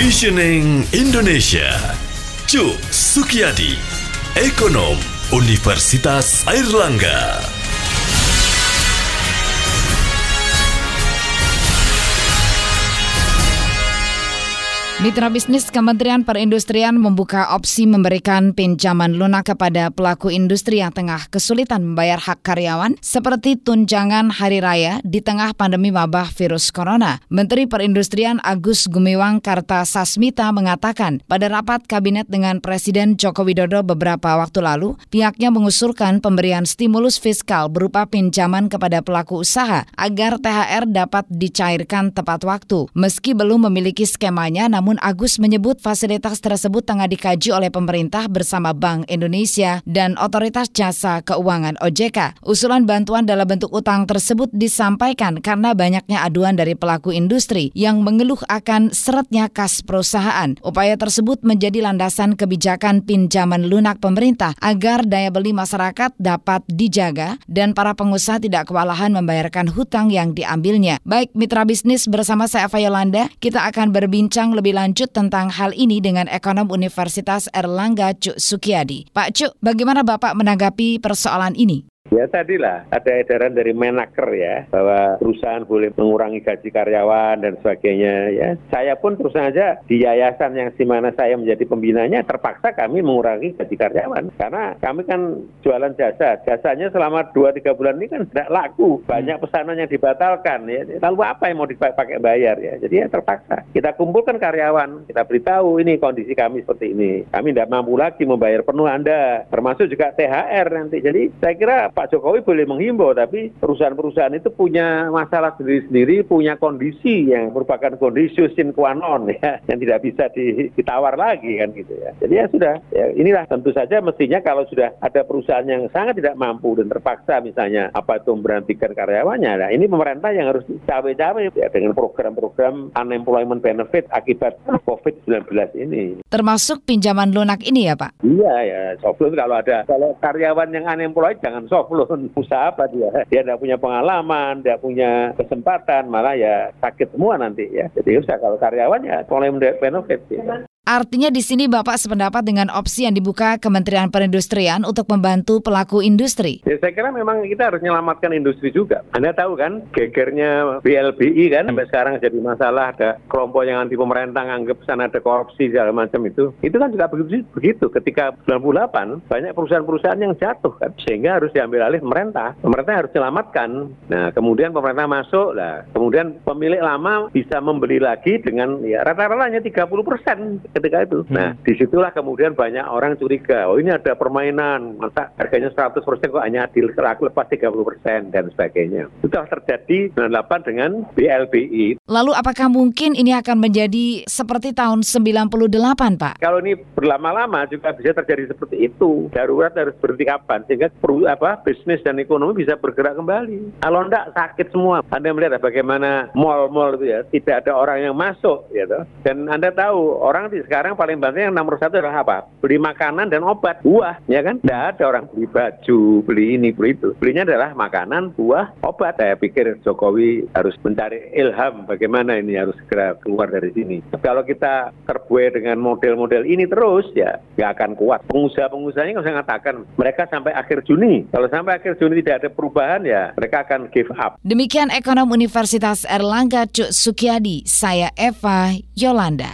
Visioning Indonesia. Cuk Sukiyadi, Ekonom Universitas Airlangga. Mitra bisnis Kementerian Perindustrian membuka opsi memberikan pinjaman lunak kepada pelaku industri yang tengah kesulitan membayar hak karyawan seperti tunjangan hari raya di tengah pandemi wabah virus corona. Menteri Perindustrian Agus Gumiwang Kartasasmita mengatakan pada rapat kabinet dengan Presiden Joko Widodo beberapa waktu lalu, pihaknya mengusulkan pemberian stimulus fiskal berupa pinjaman kepada pelaku usaha agar THR dapat dicairkan tepat waktu. Meski belum memiliki skemanya, namun namun Agus menyebut fasilitas tersebut tengah dikaji oleh pemerintah bersama Bank Indonesia dan Otoritas Jasa Keuangan OJK. Usulan bantuan dalam bentuk utang tersebut disampaikan karena banyaknya aduan dari pelaku industri yang mengeluh akan seretnya kas perusahaan. Upaya tersebut menjadi landasan kebijakan pinjaman lunak pemerintah agar daya beli masyarakat dapat dijaga dan para pengusaha tidak kewalahan membayarkan hutang yang diambilnya. Baik mitra bisnis bersama saya Eva Yolanda, kita akan berbincang lebih lanjut tentang hal ini dengan ekonom Universitas Erlangga Cuk Sukiyadi. Pak Cuk, bagaimana Bapak menanggapi persoalan ini? Ya tadilah ada edaran dari Menaker ya bahwa perusahaan boleh mengurangi gaji karyawan dan sebagainya ya. Saya pun terus saja di yayasan yang di mana saya menjadi pembinanya terpaksa kami mengurangi gaji karyawan karena kami kan jualan jasa. Jasanya selama 2-3 bulan ini kan tidak laku. Banyak pesanan yang dibatalkan ya. Lalu apa yang mau dipakai bayar ya. Jadi ya terpaksa. Kita kumpulkan karyawan, kita beritahu ini kondisi kami seperti ini. Kami tidak mampu lagi membayar penuh Anda. Termasuk juga THR nanti. Jadi saya kira Pak Jokowi boleh menghimbau, tapi perusahaan-perusahaan itu punya masalah sendiri-sendiri, punya kondisi yang merupakan kondisi sin qua non ya, yang tidak bisa ditawar lagi kan gitu ya. Jadi ya sudah, ya inilah tentu saja mestinya kalau sudah ada perusahaan yang sangat tidak mampu dan terpaksa misalnya apa itu memberhentikan karyawannya, nah ini pemerintah yang harus cawe-cawe ya, dengan program-program unemployment benefit akibat COVID-19 ini. Termasuk pinjaman lunak ini ya Pak? Iya ya, soft loan kalau ada, kalau karyawan yang unemployed jangan soft loan usaha apa dia dia tidak punya pengalaman tidak punya kesempatan malah ya sakit semua nanti ya jadi usah kalau karyawan ya mulai benefit ya. Artinya di sini Bapak sependapat dengan opsi yang dibuka Kementerian Perindustrian untuk membantu pelaku industri. Ya, saya kira memang kita harus menyelamatkan industri juga. Anda tahu kan, gegernya BLBI kan sampai sekarang jadi masalah ada kelompok yang anti pemerintah anggap sana ada korupsi segala macam itu. Itu kan juga begitu. begitu. Ketika 98 banyak perusahaan-perusahaan yang jatuh kan, sehingga harus diambil alih pemerintah. Pemerintah harus selamatkan. Nah, kemudian pemerintah masuk, lah kemudian pemilik lama bisa membeli lagi dengan ya rata-rata hanya 30 persen ketika itu. Hmm. Nah, di situlah kemudian banyak orang curiga, oh ini ada permainan, masa harganya 100% kok hanya adil, lepas 30% dan sebagainya. Itu telah terjadi 98 dengan BLBI. Lalu apakah mungkin ini akan menjadi seperti tahun 98, Pak? Kalau ini berlama-lama juga bisa terjadi seperti itu. Darurat harus berhenti kapan sehingga perlu apa bisnis dan ekonomi bisa bergerak kembali. Kalau enggak sakit semua. Anda melihat bagaimana mall-mall itu ya, tidak ada orang yang masuk gitu. Dan Anda tahu orang sekarang paling banyak yang nomor satu adalah apa? Beli makanan dan obat, buah, ya kan? Tidak ada orang beli baju, beli ini, beli itu. Belinya adalah makanan, buah, obat. Saya pikir Jokowi harus mencari ilham bagaimana ini harus segera keluar dari sini. Kalau kita terbuai dengan model-model ini terus, ya nggak akan kuat. Pengusaha-pengusahanya nggak usah mengatakan mereka sampai akhir Juni. Kalau sampai akhir Juni tidak ada perubahan, ya mereka akan give up. Demikian ekonom Universitas Erlangga Cuk Sukiadi, saya Eva Yolanda.